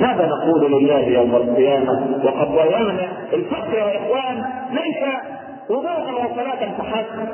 ماذا نقول لله يوم القيامة؟ وقد ضيعنا الفقر يا إخوان ليس وضوءا وصلاة فحسب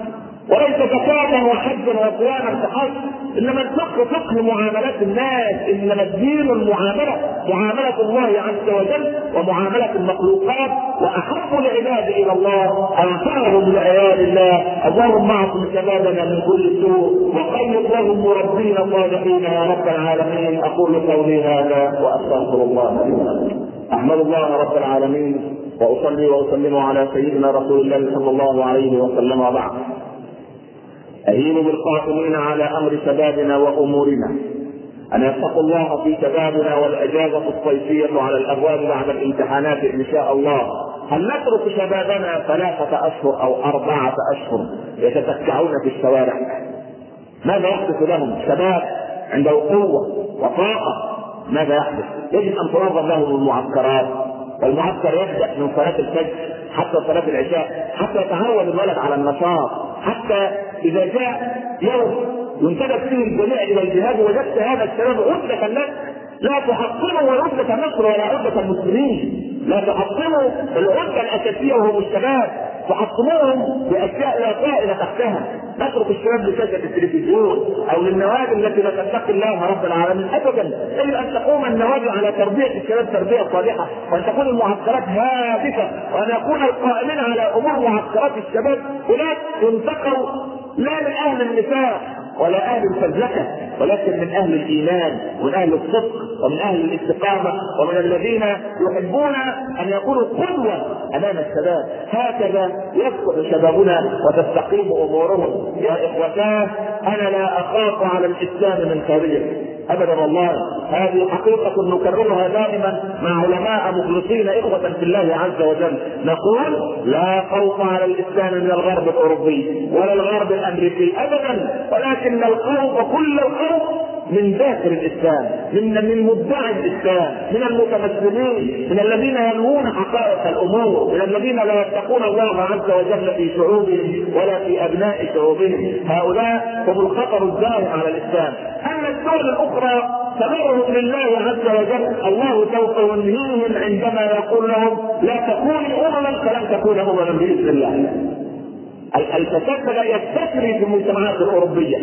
وليس زكاة وحجا وصياما فحسب إنما الفقه فقه معاملات الناس إنما الدين المعاملة معاملة الله عز وجل ومعاملة المخلوقات وأحب العباد إلى الله انفعهم لعيال الله اللهم اعصم شبابنا من كل سوء وخير لهم مربين صالحين يا رب العالمين. أقول قولي هذا وأستغفر الله لي أحمد الله رب العالمين. وأصلي وأسلم على سيدنا رسول الله صلى الله عليه وسلم وبعد. أهين بالقائمين على أمر شبابنا وأمورنا. أن يتقوا الله في شبابنا والأجازة الصيفية على الأبواب بعد الامتحانات إن شاء الله. هل نترك شبابنا ثلاثة أشهر أو أربعة أشهر يتتكعون في الشوارع؟ ماذا يحدث لهم؟ شباب عنده قوة وطاقة. ماذا يحدث؟ يجب أن تنظم لهم المعسكرات. والمعسكر يبدأ من صلاة الفجر حتى صلاة العشاء حتى يتعود الولد على النشاط حتى إذا جاء يوم ينتدب فيه الجميع إلى الجهاد وجدت هذا الشباب عدة لك لا تحطموا عدة مصر ولا عدة المسلمين لا تحطموا العدة الأساسية وهم الشباب تحطموهم بأشياء لا فائده تحتها. نترك الشباب لشاشة التلفزيون أو للنوادي التي لا تتقي الله رب العالمين. ابدا يجب أن تقوم النوادي على تربية الشباب تربية صالحة وأن تكون المعسكرات هادفة وأن يكون القائمين على أمور معسكرات الشباب هناك ينتقوا لا من أهل النساء ولا أهل الفزلكه ولكن من أهل الإيمان ومن أهل الصدق ومن أهل الاستقامة ومن الذين يحبون أن يكونوا قدوة أمام الشباب. هكذا يصلح شبابنا وتستقيم أمورهم. يا إخوتاه أنا لا أخاف على الإسلام من خبير. أبدا والله. هذه حقيقة نكررها دائما مع علماء مخلصين إخوة في الله عز وجل. نقول لا خوف على الاسلام من الغرب الأوروبي ولا الغرب الأمريكي ابدا ولكن الخوف كل الخوف من داخل الإسلام من من مدعي الإسلام من المتمثلين من الذين ينوون حقائق الأمور من الذين لا يتقون الله عز وجل في شعوبهم ولا في أبناء شعوبهم. هؤلاء هم الخطر الزاهر على الإسلام. الدول الأخرى تبرهم لله عز وجل. الله سوف ينهيهم عندما يقول لهم لا تكونوا أمما فلن تكون أمما بإذن الله. الفساد بدا يستثري في المجتمعات الأوروبية.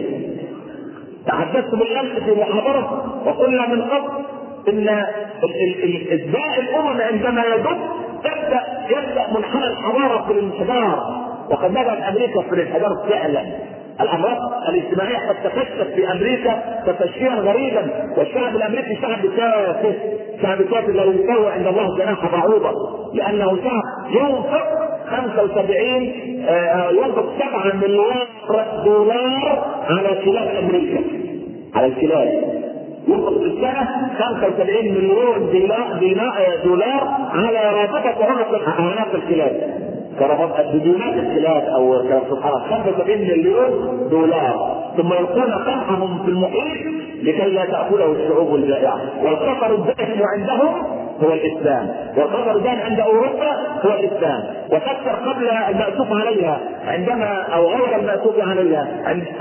تحدثت بالامس في محاضرة وقلنا من قبل إن ازداء الأمم عندما يدب تبدا يبدأ منحنى الحضاره في الانحدار. وقد بدات أمريكا في الانحدار فعلا. الأمراض الاجتماعية قد تفشت في أمريكا تفشيا غريبا والشعب الأمريكي شعب تافه شعب تافه لا يساوي عند الله جناح بعوضة لأنه شعب ينفق 75 ينفق 7 مليار دولار على كلاب أمريكا. على الكلاب ينفق في السنة 75 مليون دولار على رابطه عنق الكلاب بدونات الكلاب أو سبحان 75 مليون دولار. ثم يلقون قمحهم في المحيط لكي لا تأكله الشعوب الجائعة. والخطر الدائم عندهم هو الإسلام. والخطر الدائم عند أوروبا هو الإسلام. وفكر قبل المأسوف عليها عندما أو غير المأسوف عليها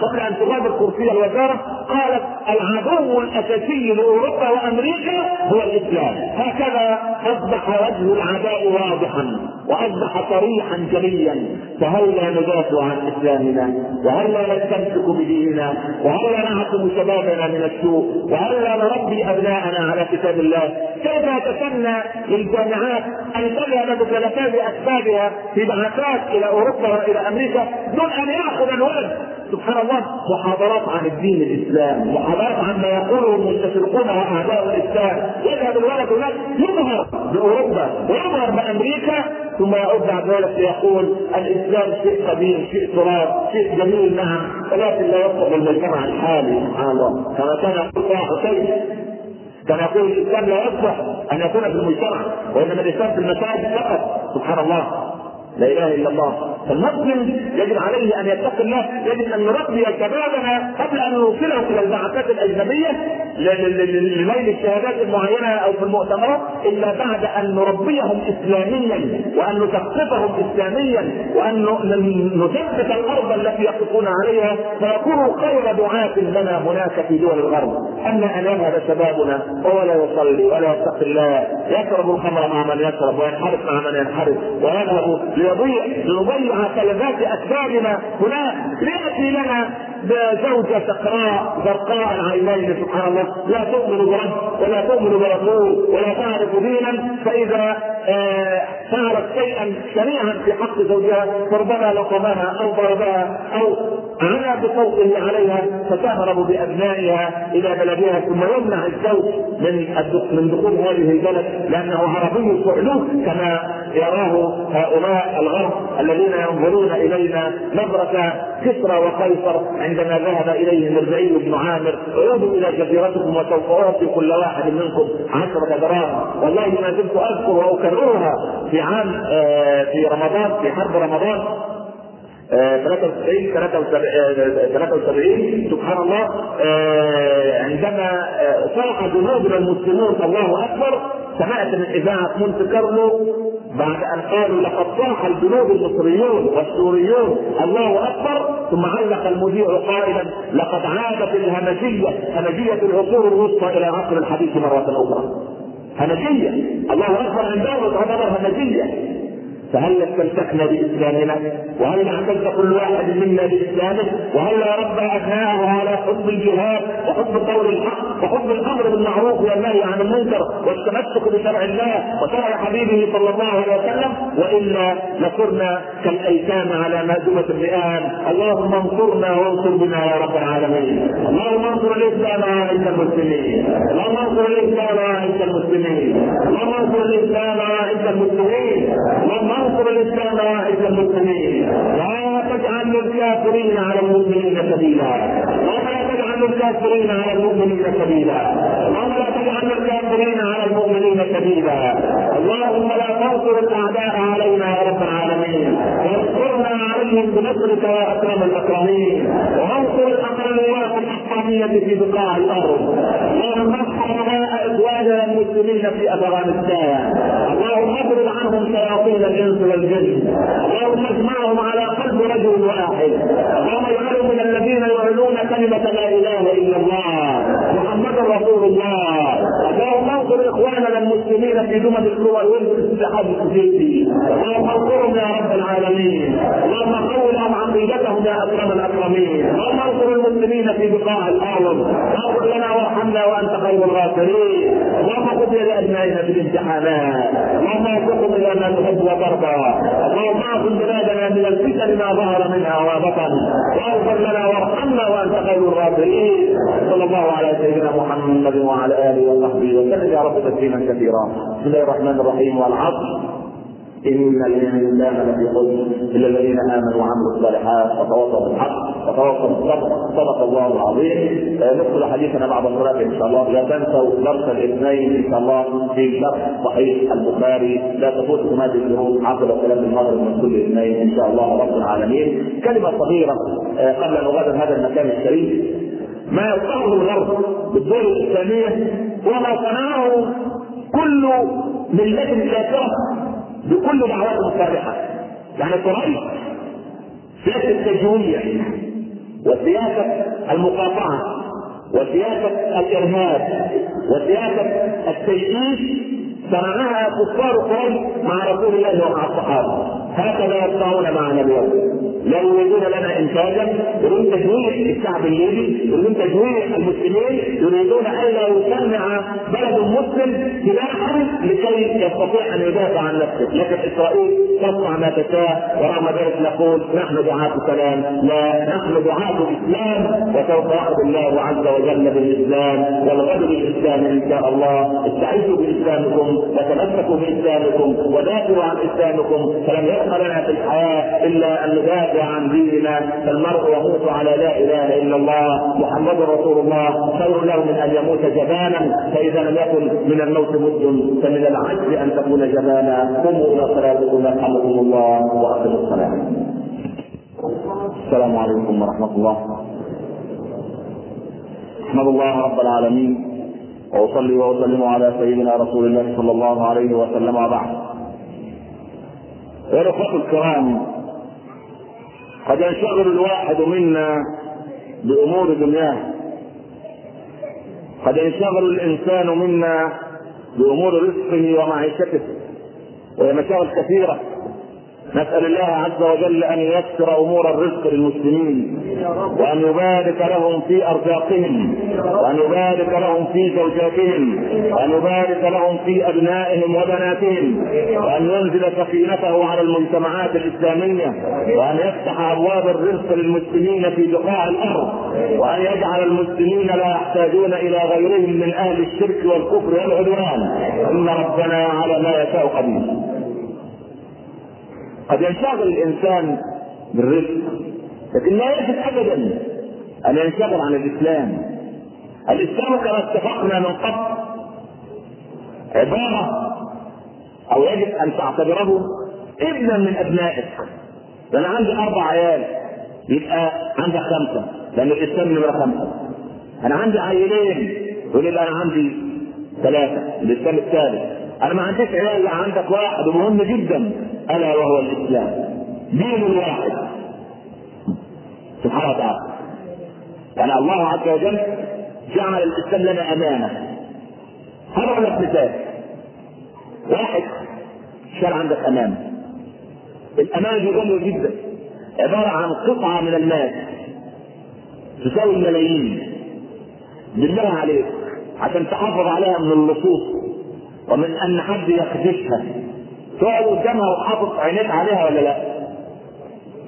قبل أن تغادر كرسي الوزارة قالت العدو الأساسي لأوروبا وأمريكا هو الإسلام. هكذا أصبح وجه العداء واضحا وأصبح صريحا جليا. فهلا ندافع عن إسلامنا؟ وهلا نستمسك بديننا؟ وهلا نعصم شبابنا من السوء؟ وهلا نربي أبناءنا على كتاب الله؟ كيف يتسنى للجامعات أن تذهب بثلاثات أسبابها في بعثات إلى أوروبا وإلى أمريكا دون أن يأخذ الولد سبحان الله. محاضرات عن الدين الإسلام محاضرات عن ما يقوله المستشرقون وأعداء الإسلام. يذهب الولد هناك يظهر بأوروبا ويظهر بأمريكا. ثم يعود بعد ذلك يقول الإسلام شيء قديم شيء تراب شيء جميل نعم. ولكن لا يصلح للمجتمع الحالي سبحان الله. كما كان يقول حسين. كان يقول الاسلام لا يصلح أن يكون في المجتمع وإنما الاسلام في المساجد فقط. سبحان الله. لا إله إلا الله. فالمسلم يجب عليه أن يتقي الله يجب أن نربي شبابنا قبل أن نوصلهم إلى البعثات الاجنبيه لنيل الشهادات المعينة أو في المؤتمرات إلا بعد أن نربيهم اسلاميا وأن نثقفهم اسلاميا وأن نثبت الأرض التي يقفون عليها. فيكونوا خير دعاة لنا هناك في دول الغرب. اما ان يذهب شبابنا. وهو لا يصلي ولا يتقي الله يشرب الخمر مع من يشرب وينحرف مع من ينحرف. ويذهب ليضيع ليضيع كلمات اكبادنا هناك. لياتي لنا بزوجة سكراء زرقاء العينين سبحان الله. لا تؤمن برب ولا تؤمن برسول ولا تعرف دينا. فإذا آه فعلت شيئا شنيعا في حق زوجها فربما لطمها أو ضربها أو عنا بصوته عليها فتهرب بأبنائها إلى بلدها ثم يمنع الزوج من من دخول هذه البلد لأنه عربي صعلوك كما يراه هؤلاء الغرب الذين ينظرون إلينا نظرة كسرى وقيصر عندما ذهب إليهم الربيعي بن عامر عودوا إلى جزيرتكم وسوف اعطي كل واحد منكم عشرة دراهم. والله ما زلت أذكر وأكررها في عام آه، في رمضان في حرب رمضان 93 73 سبحان الله آه، عندما صاح جنودنا المسلمون الله أكبر سمعت من إذاعة مونت كارلو بعد أن قالوا لقد صاح الجنود المصريون والسوريون الله أكبر ثم علق المذيع قائلا لقد عادت الهمجية همجية العصور الوسطى إلى عصر الحديث مرة أخرى. همجية الله أكبر عندهم تعتبر همجيه فهل استمسكنا بإسلامنا؟ وهل اعتز كل واحد منا بإسلامه؟ وهل ربى ابناءه على حب الجهاد وحب قول الحق وحب الأمر بالمعروف والنهي عن المنكر والتمسك بشرع الله وشرع حبيبه صلى الله عليه وسلم؟ وإلا لصرنا كالأيتام على مائدة الرئام. اللهم انصرنا وانصر بنا يا رب العالمين. اللهم انصر الإسلام وعز المسلمين. اللهم انصر الإسلام وعز المسلمين. اللهم انصر الإسلام وعز المسلمين. اللهم انصر الاسلام واعز المسلمين. لا تجعل للكافرين على المؤمنين سبيلا. ولا تجعل للكافرين على المؤمنين سبيلا. ولا تجعل للكافرين على المؤمنين سبيلا اللهم لا تنصر الأعداء علينا يا رب العالمين. وانصرنا عليهم بنصرك يا أكرم الأكرمين. وانصر الاقليات الاسلاميه في بقاع الأرض. اللهم اصحى اخواننا المسلمين في أفغانستان. اللهم اضرب عنهم شياطين الإنس والجن. اللهم اجمعهم على قلب رجل واحد. اللهم اجعلهم من الذين يعلون كلمة لا إله إلا الله. محمد رسول الله. انصر إخواننا المسلمين في الكوى والاتحاد السوفيتي اللهم انصرهم يا رب العالمين. اللهم قوي لهم عقيدتهم يا أكرم الأكرمين. اللهم انصر المسلمين في بقاع الأرض اغفر لنا وارحمنا وأنت خير الغافرين اللهم خذ لابنائنا في الامتحانات. اللهم وفقهم إلى ما تحب وترضى. اللهم اعصم بلادنا من الفتن ما ظهر منها وبطن. واغفر لنا وارحمنا وأنت خير الغافرين صلى الله على سيدنا محمد وعلى آله وصحبه وسلم. يا رب تسليما كثيرا. بسم الله الرحمن الرحيم والعصر. إن الإنسان لفي خسر إلا الذين آمنوا وعملوا الصالحات وتواصوا بالحق وتواصوا بالصبر. صدق الله العظيم. ندخل حديثنا بعد الصلاة إن شاء الله. لا تنسوا درس الاثنين إن شاء الله في شرح صحيح البخاري. لا تفوتكم هذه الدروس عقب صلاه المغرب من كل اثنين إن شاء الله رب العالمين. كلمة صغيرة قبل أن نغادر هذا المكان الشريف. ما يصنعه الغرب بالدول الإسلامية وما صنعه كل ملة كافرة بكل دعوات الصالحة يعني قريش سياسة التجويع وسياسة المقاطعة وسياسة الإرهاب وسياسة التيئيس صنعها كفار قريش مع رسول الله ومع الصحابة. هكذا يصنعون معنا اليوم. لا يريدون لنا انتاجا يريدون تجويع الشعب الليبي يريدون تجويع المسلمين يريدون الا يصنع بلد مسلم سلاحا لكي يستطيع أن يدافع عن نفسه. لكن إسرائيل تصنع ما تشاء ورغم ذلك نقول نحن دعاة سلام لا نحن دعاة اسلام وسوف ياخذ الله عز وجل بالإسلام والغد بالإسلام إن شاء الله استعيذوا بإسلامكم وتمسكوا بإسلامكم ودافعوا عن إسلامكم فلم يبق لنا في الحياة إلا أن ارتداد عن ديننا فالمرء يموت على لا إله إلا الله محمد رسول الله خير له من أن يموت جبانا فإذا لم يكن من الموت بد فمن العجز أن تكون جبانا. قوموا إلى صلاتكم يرحمكم الله وأقيموا الصلاة. السلام عليكم ورحمة الله. أحمد الله رب العالمين وأصلي وأسلم على سيدنا رسول الله صلى الله عليه وسلم. وبعد يا الاخوه الكرام قد ينشغل الواحد منا بأمور دنياه. قد ينشغل الإنسان منا بأمور رزقه ومعيشته. وهي مشاغل كثيرة. نسأل الله عز وجل أن ييسر أمور الرزق للمسلمين وأن يبارك لهم في أرزاقهم وأن يبارك لهم في زوجاتهم وأن يبارك لهم في أبنائهم وبناتهم وأن ينزل سكينته على المجتمعات الإسلامية وأن يفتح أبواب الرزق للمسلمين في بقاع الأرض وأن يجعل المسلمين لا يحتاجون إلى غيرهم من أهل الشرك والكفر والعدوان. إن ربنا على ما يشاء قدير. قد ينشغل الإنسان بالرزق لكن لا يجب ابدا. أن ينشغل عن الإسلام. الإسلام كما اتفقنا من قبل عبارة أو يجب أن تعتبره ابنا من أبنائك. ده أنا عندي أربع عيال يبقى عندك خمسة لأن الإسلام نمرة خمسة. أنا عندي عيلين يقول أنا عندي ثلاثة الإسلام الثالث. أنا ما عنديش عيال لا عندك واحد ومهم جدا. ألا وهو الإسلام. دين واحد سبحانه وتعالى يعني الله عز وجل جعل الإسلام لنا أمانة. هضرب لك مثال واحد شال عندك امانه الامانه دي غاليه جدا. عبارة عن قطعة من المال. تساوي ملايين. بالله عليك. عشان تحافظ عليها من اللصوص. ومن أن حد يخدشها تقعد قدامها وحاطط عينيك عليها ولا لا؟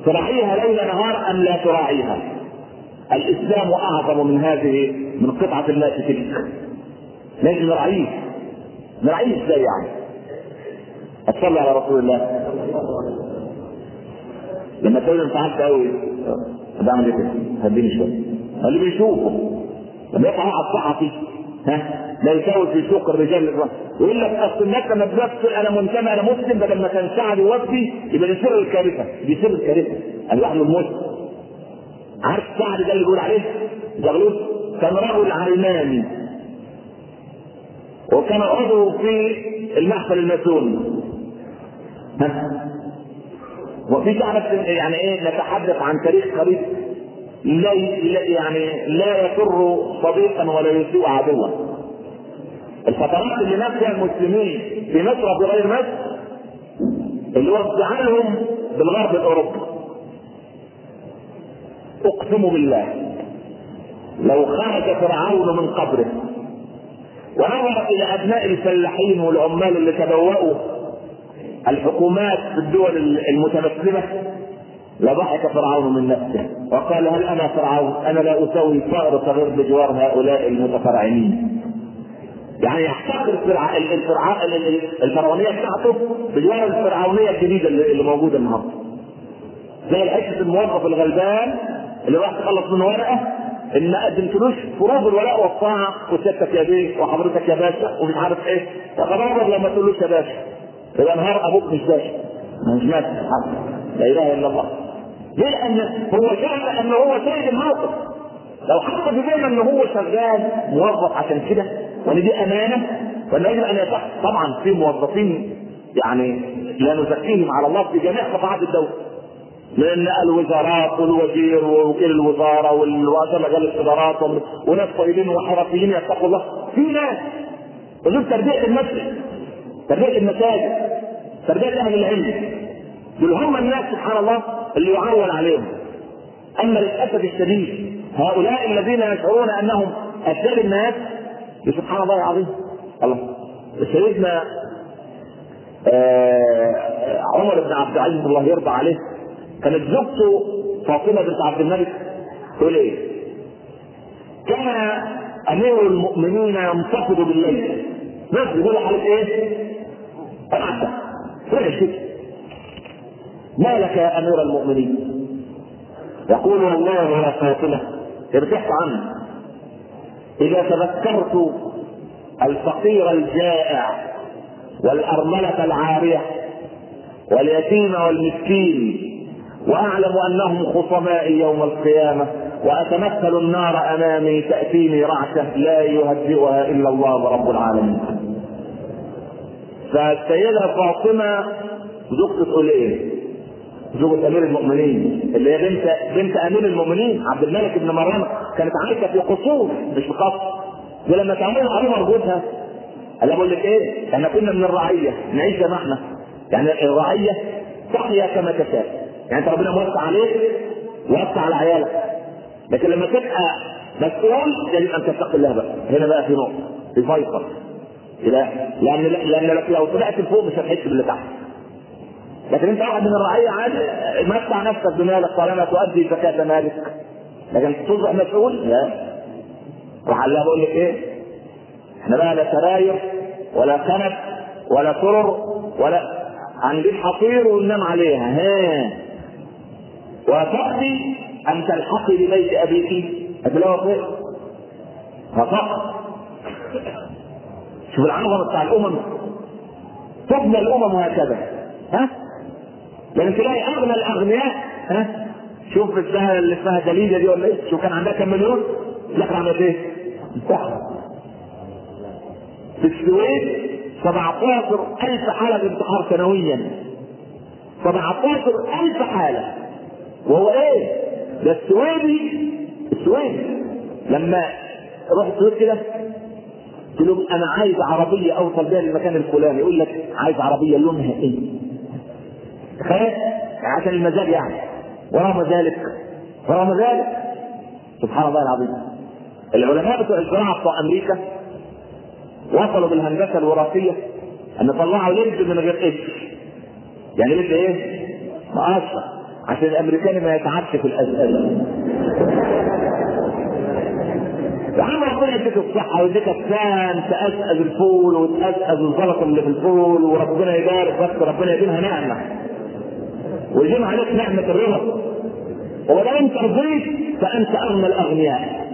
تراعيها ليل نهار أم لا تراعيها؟ الإسلام أعظم من هذه من قطعة الماء تلك. لازم نراعيه. نراعيه إزاي يعني؟ اتصلي على رسول الله. لما تقول عارف قوي بعمل إيه؟ هديني شوية. اللي بيشوفه لما يطلع على الصحفي ها؟ لا يساوي في سوق الرجال الرجل. يقول لك أصل الناس لما تقول أنا منتمي أنا مسلم بدل ما كان سعد يوفي يبقى دي سر الكارثة. دي سر الكارثة. الواحد المسلم عارف سعد ده اللي بيقول عليه؟ زغلول كان رجل علماني وكان عضو في المحفل الماسوني. وفي تعرف يعني إيه؟ نتحدث عن تاريخ قريب. لا يعني لا يسر صديقا ولا يسيء عدوا. الفترات اللي فيها المسلمين في مصر وفي غير مصر اللي وزعهم بالغرب الأوروبي. اقسم بالله لو خرج فرعون من قبره ونظر إلى أبناء الفلاحين والعمال اللي تبوأوا الحكومات في الدول المتمثله لضحك فرعون من نفسه وقال هل أنا فرعون؟ أنا لا أسوي ثأر صغير بجوار هؤلاء المتفرعنين يعني يحتقر الفرع... الفرع... الفرعونية بتاعته بجوار الفرعونية الجديدة اللي موجودة النهارده. زي حتة الموظف الغلبان اللي راح تخلص من ورقة إن ما قدمتلوش فروض الولاء والطاعه وسيادتك يا بيه وحضرتك يا باشا ومش عارف إيه. تتضرر لما تقولوش يا باشا؟ يبقى نهار أبوك مش باشا. مش ماشي. لا إله إلا الله. ليه؟ لأن هو شايف ان هو سيد الموقف لو حط في ذهنه ان هو شغال موظف عشان كده وأن دي أمانة ولا يجب أن يصح. طبعا في موظفين يعني لا نزكيهم على الله في جميع قطاعات الدولة. لأن الوزارات والوزير ووكيل الوزارة والرؤساء مجال الادارات وناس طيبين وحرفيين يتقوا الله. في ناس. ودول تربية المسجد تربية المساجد تربية أهل العلم. دول هم الناس سبحان الله. اللي يعول عليهم أما للأسف الشديد هؤلاء الذين يشعرون أنهم أشد الناس سبحان الله العظيم الله سيدنا آه عمر بن عبد العزيز الله يرضى عليه كانت زوجته فاطمة بنت عبد الملك تقول إيه؟ كان أمير المؤمنين ينتفض بالليل ناس يقول عليك إيه؟ العسى فين الشتاء؟ ما لك يا أمير المؤمنين؟ يقول والله يا فاطمة ارتحت عنه إذا تذكرت الفقير الجائع والأرملة العارية واليتيم والمسكين وأعلم أنهم خصمائي يوم القيامة وأتمثل النار أمامي تأتيني رعشة لا يهدئها إلا الله رب العالمين فالسيدة فاطمة زوجة تقول إيه؟ زوجة أمير المؤمنين. اللي هي بنت بنت أمير المؤمنين عبد الملك بن مروان كانت عايشة في قصور مش في قصر. ولما تعملوا عليه مربوطها قال بقول لك إيه؟ إحنا كنا من الرعية نعيش زي ما إحنا. يعني الرعية تحيا كما تشاء. يعني أنت ربنا موسع عليك ووسع على عيالك. لكن لما تبقى مسؤول يجب أن تتقي الله بقى. هنا بقى في نقطة في فيصل لا لأن لأن لو طلعت لفوق مش هتحس باللي تحت. لكن انت واحد من الرعية عادي متع نفسك بمالك طالما تؤدي زكاة مالك. لكن تصبح مسؤول؟ لا. راح الله بقول لك إيه؟ إحنا بقى لا سراير ولا كنب ولا سرر ولا هنجيب حصير وننام عليها. ها. وتأتي أن تلحقي ببيت أبيك. هتلاقوا فين؟ فقط شوف العظمة بتاع الأمم. تبنى الأمم هكذا ها؟ لأن تلاقي أغنى الأغنياء ها؟ شوف اسمها اللي اسمها دليلة دي ولا إيه؟ شوف كان عندها كم مليون؟ لا عملت إيه؟ انتحر في السويد 17 ألف حالة انتحار سنويا 17 ألف حالة وهو إيه؟ ده السويدي السويدي لما رحت السويد كده قلت لهم أنا عايز عربية أوصل بيها للمكان الفلاني يقول لك عايز عربية لونها إيه؟ تخيل عشان المزاج يعني. ورغم ذلك ورغم ذلك سبحان الله العظيم العلماء بتوع الزراعة بتوع أمريكا وصلوا بالهندسة الوراثية إن طلعوا لب من غير قش يعني لب إيه؟ مقشر عشان الامريكاني ما يتعبش في الازاز يا عم ربنا يديك الصحة ويديك الثان تأسأز الفول وتأسأز الزلط اللي في الفول وربنا يبارك بس ربنا يديمها نعمة. ويديم عليك نعمة الرضا. ولو انت رضيت فأنت أغنى الأغنياء.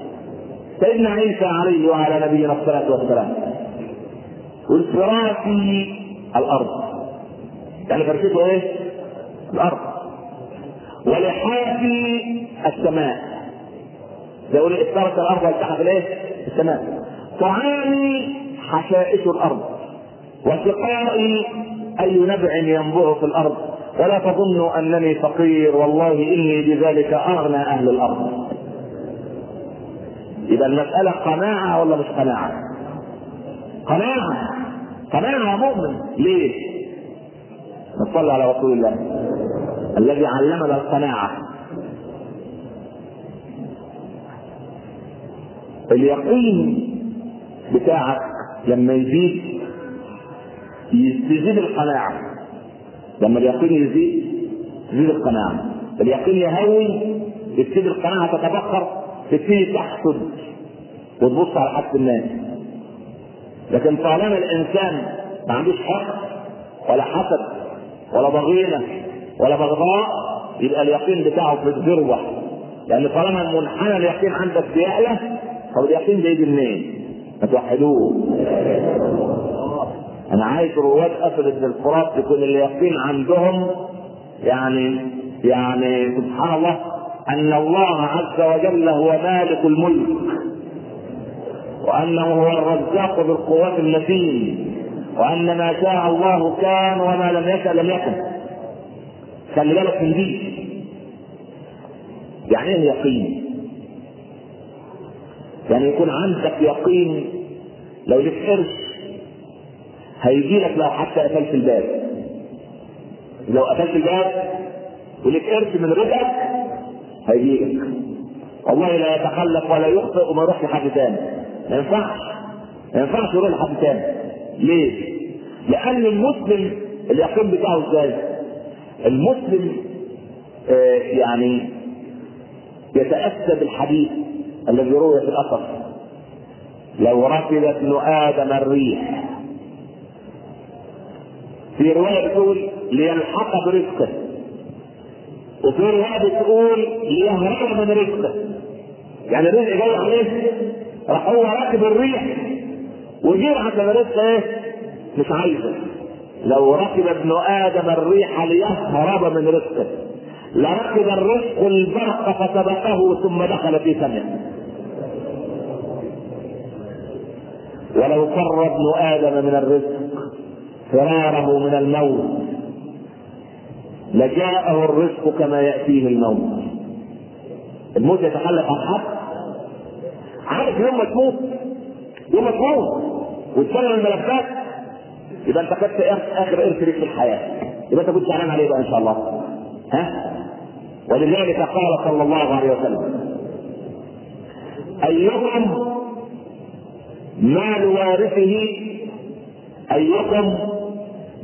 سيدنا عيسى عليه وعلى نبينا الصلاة والسلام. والفراشي الأرض. يعني فرشته إيه؟ الأرض. ولحافي السماء. زي يقول افترس الأرض والتحف الإيه؟ السماء. طعامي حشائش الأرض. وسقائي أي نبع ينبع في الأرض. ولا تظنوا أنني فقير والله إني بذلك أغنى أهل الأرض. يبقى المسألة قناعة ولا مش قناعة؟ قناعة. قناعة مؤمن. ليه؟ نصلي على رسول الله الذي علمنا القناعة. اليقين بتاعك لما يزيد تزيد القناعة. لما اليقين يزيد تزيد القناعة. اليقين يهوي تبتدي القناعة تتبخر تبتدي تحسد وتبص على حق الناس لكن طالما الإنسان ما عندوش حق ولا حسد ولا ضغينة ولا بغضاء يبقى اليقين بتاعه في الذروة لأن طالما منحنى اليقين عندك بيعلى طب اليقين ده يجي منين؟ ما توحدوه أنا عايز رواد اسد بن الفرات يكون اليقين عندهم يعني يعني سبحان الله أن الله عز وجل هو مالك الملك وأنه هو الرزاق ذو القوات المتين وأن ما شاء الله كان وما لم يشاء لم يكن. خلي بالك من دي. يعني إيه يقين؟ يعني يكون عندك يقين لو لك قرش هيجي لك لو حتى قفلت الباب. لو قفلت الباب ولك قرش من رزقك هيجي لك. والله لا يتخلف ولا يخطئ وما يروح لحد تاني. ما ينفعش. ما ينفعش يروح لحد تاني. ليه؟ لأن المسلم اليقين بتاعه إزاي؟ المسلم آه يعني يتأسى بالحديث الذي روي في الأثر. لو ركب ابن آدم الريح في رواية تقول ليلحق برزقه. وفي رواية بتقول ليهرب من رزقه. يعني الرزق جاي عليه راح هو راكب الريح وجه عشان الرزق إيه؟ مش عايزه. لو ركب ابن آدم الريح ليهرب من رزقه. لركب الرزق البرق فسبقه ثم دخل في سمعه. ولو فر ابن آدم من الرزق فراره من الموت. لجاءه الرزق كما يأتيه الموت. الموت يتخلف عن حد عارف يوم ما تموت؟ يوم ما تموت. وتسلم الملفات. يبقى انت خدت اخر ارث ليك في الحياة. يبقى انت كنت زعلان عليه بقى إن شاء الله. ها؟ ولذلك قال صلى الله عليه وسلم ايكم مال وارثه ايكم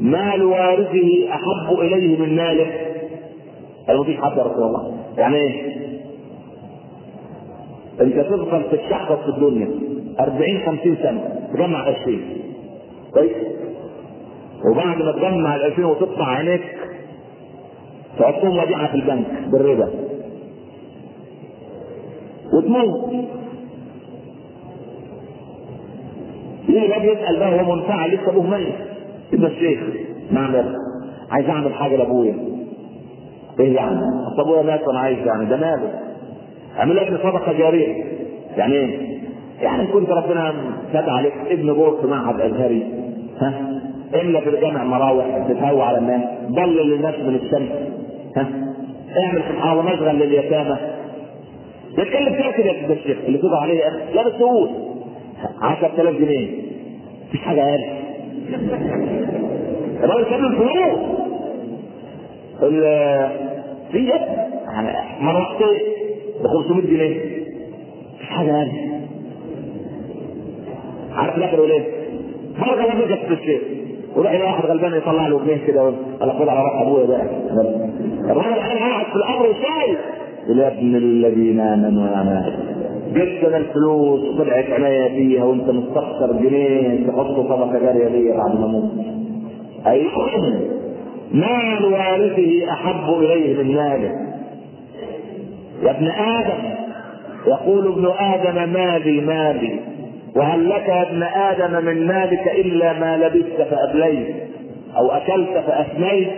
مال وارثه أحب إليه من ماله. مفيش حد يا رسول الله. يعني إيه أنت تفضل تتشحطط في الدنيا 40 50 سنة تجمع قرشين كويس وبعد ما تجمع ال 2000 وتطلع عينيك تحطهم وديعة في البنك بالربا. وتموت. يجي الاب يسال بقى هو منفعل لسه ابوه ميت يبقى الشيخ. نعم يا عايز أعمل حاجة لأبويا. إيه يعني؟ أصل أبويا مات وأنا عايز يعني. ده ماله؟ أعمل لك صدقة جارية. يعني إيه؟ يعني كنت ربنا فتح عليك ابن بور في معهد أزهري. ها؟ إلا في الجامع مراوح تتهوى على الناس. ضلل الناس من الشمس. ها؟ اعمل سبحان الله مشغل لليتامى. يتكلم فيها كده يا الشيخ. اللي تقول عليه لا بس قول 10000 جنيه. مفيش حاجة أقل. الراجل كان الفلوس في يعني مرات ب 500 جنيه. مفيش حاجة أقل عارف يقول إيه؟ مرة لما جت في الشيخ. وراح يلاقي واحد غلبان يطلع له جنيه كده قال خد على رأس أبويا بقى. الراجل كان قاعد في الأمر وشايف يا ابن الذين آمنوا يا أنا الفلوس وطلعت عينيا فيها وانت مستخسر جنيه تحطه صدقه جاريه بعد ما أموت ايكم مال وارثه أحب إليه من ماله. يا ابن آدم يقول ابن آدم مالي مالي. وهل لك يا ابن آدم من مالك إلا ما لبست فأبليت؟ أو أكلت فافنيت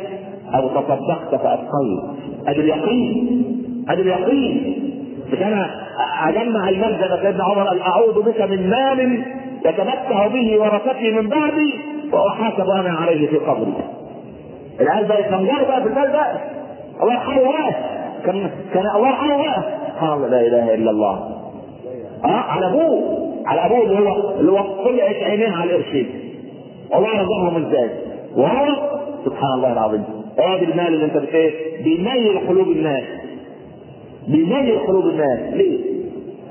أو تصدقت فابقيت ادي اليقين ادي اليقين مش أنا اجمع ما سيدنا عمر أعوذ بك من مال يتمتع به ورثتي من بعدي وأحاسب أنا عليه في قبري. العيال بقى يتنجروا بقى في المال بقى الله يرحمه بقى كان كان الله يرحمه بقى سبحان الله لا إله إلا الله. آه على أبوه. على أبوه اللي هو اللي هو طلعت عينيه على القرشين والله رزقهم إزاي؟ وهو سبحان الله العظيم. ادي المال اللي أنت بت إيه بيميل قلوب الناس. بيميل قلوب الناس ليه؟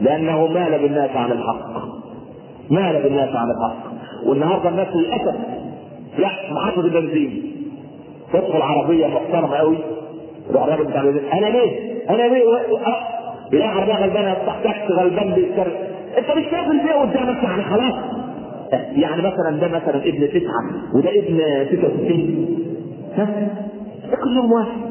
لأنه مال بالناس عن الحق. مال بالناس عن الحق. والنهاردة الناس للأسف لا محطة البنزين. تدخل عربية محترمة يروح الراجل بتاع أنا ليه؟ أنا ليه؟ يلاقي عربية غلبانة تحت غلبان بيتكرر أنت مش شايف البيع قدامك يعني خلاص. يعني مثلا ده مثلا ابن تسعة وده ابن 66 ها؟ كلهم واحد.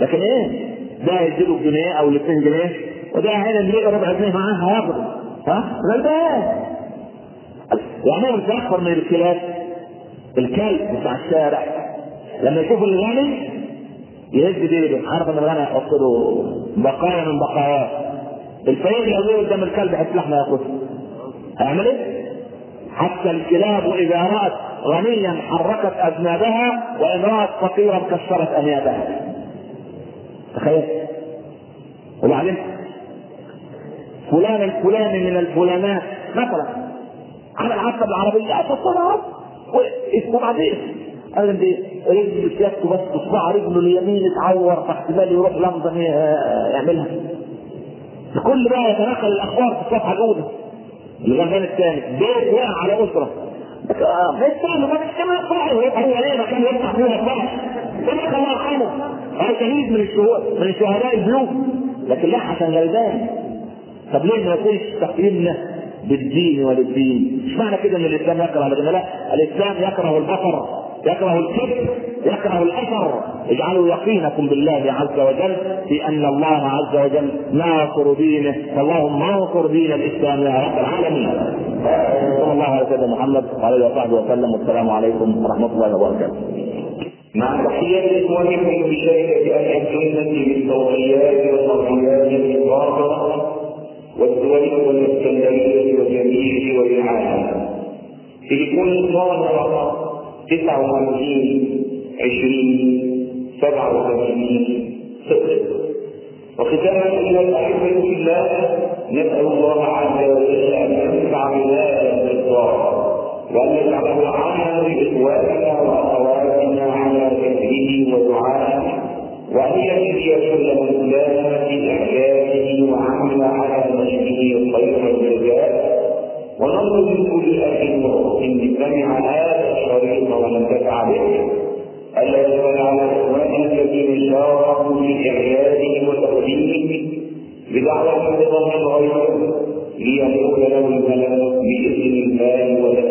لكن إيه؟ ده يديله جنيه أو الاثنين جنيه وده هنا اللي ربع جنيه معاه هياخده ها؟ غلبان. يعني مش أكثر من الكلاب الكلب بتاع الشارع. لما يشوف الغني يهز ديله عارف ان الغني هيحط له بقايا من بقاياه. الفقير لو جه قدام الكلب حتة لحمه ياخدها هيعمل إيه؟ حتى الكلاب إذا رأت غنيا حركت اذنابها وإن رأت فقيرا كسرت أنيابها. تخيل. وبعدين فلان الفلاني من الفلانات مثلا عمل عصب العربيه تصلها وبعدين؟ قال دي رجل سيادته بس اصبع رجله اليمين اتعور فاحتمال يروح لندن يعملها. الكل بقى يتنقل الأخبار في الصفحه الاولى الغلبان الثاني بيت وقع على أسرة. الثاني ما مش كمان صاحي هو ليه مكان يفتح فيه مصلحه سمعك الله يرحمه هو شهيد من الشهداء من الشهداء البيوت لكن لا عشان غلبان طب ليه ما يكونش تقييمنا بالدين وللدين؟ مش معنى كده إن الإسلام يكره لكن لا. الإسلام يكره البطر يكره الكذب يكره الأثر. اجعلوا يقينكم بالله عز وجل في أن الله عز وجل ناصر دينه. فاللهم انصر دين الإسلام يا رب العالمين. صلى الله على سيدنا محمد وعلى آله وصحبه وسلم. والسلام عليكم ورحمة الله وبركاته. مع تحية إخوانكم بشركة أهل السنة بالتوصيات والتوصيات الظاهرة والدول والإسكندرية والجميع والرعاية تليفون ظاهرة 59 20 87 صفر وختاما ايها الأحبة في الله نسأل الله عز وجل أن ينفع بهذا الاصرار وأن يجعله عاما لإخواننا واخواتنا على ذكره ودعائه وان يجزي كل من في اعجازه وعمل على نشره خير الجزاء. ونرجو من كل اخ واخت سمع هذا الشريط وانتفع به. الا يسال على اخواننا الذين شاركوا في اعياده وتقديمه بدعوه رضا من غيره ليقول له الملك بإذن الله ولك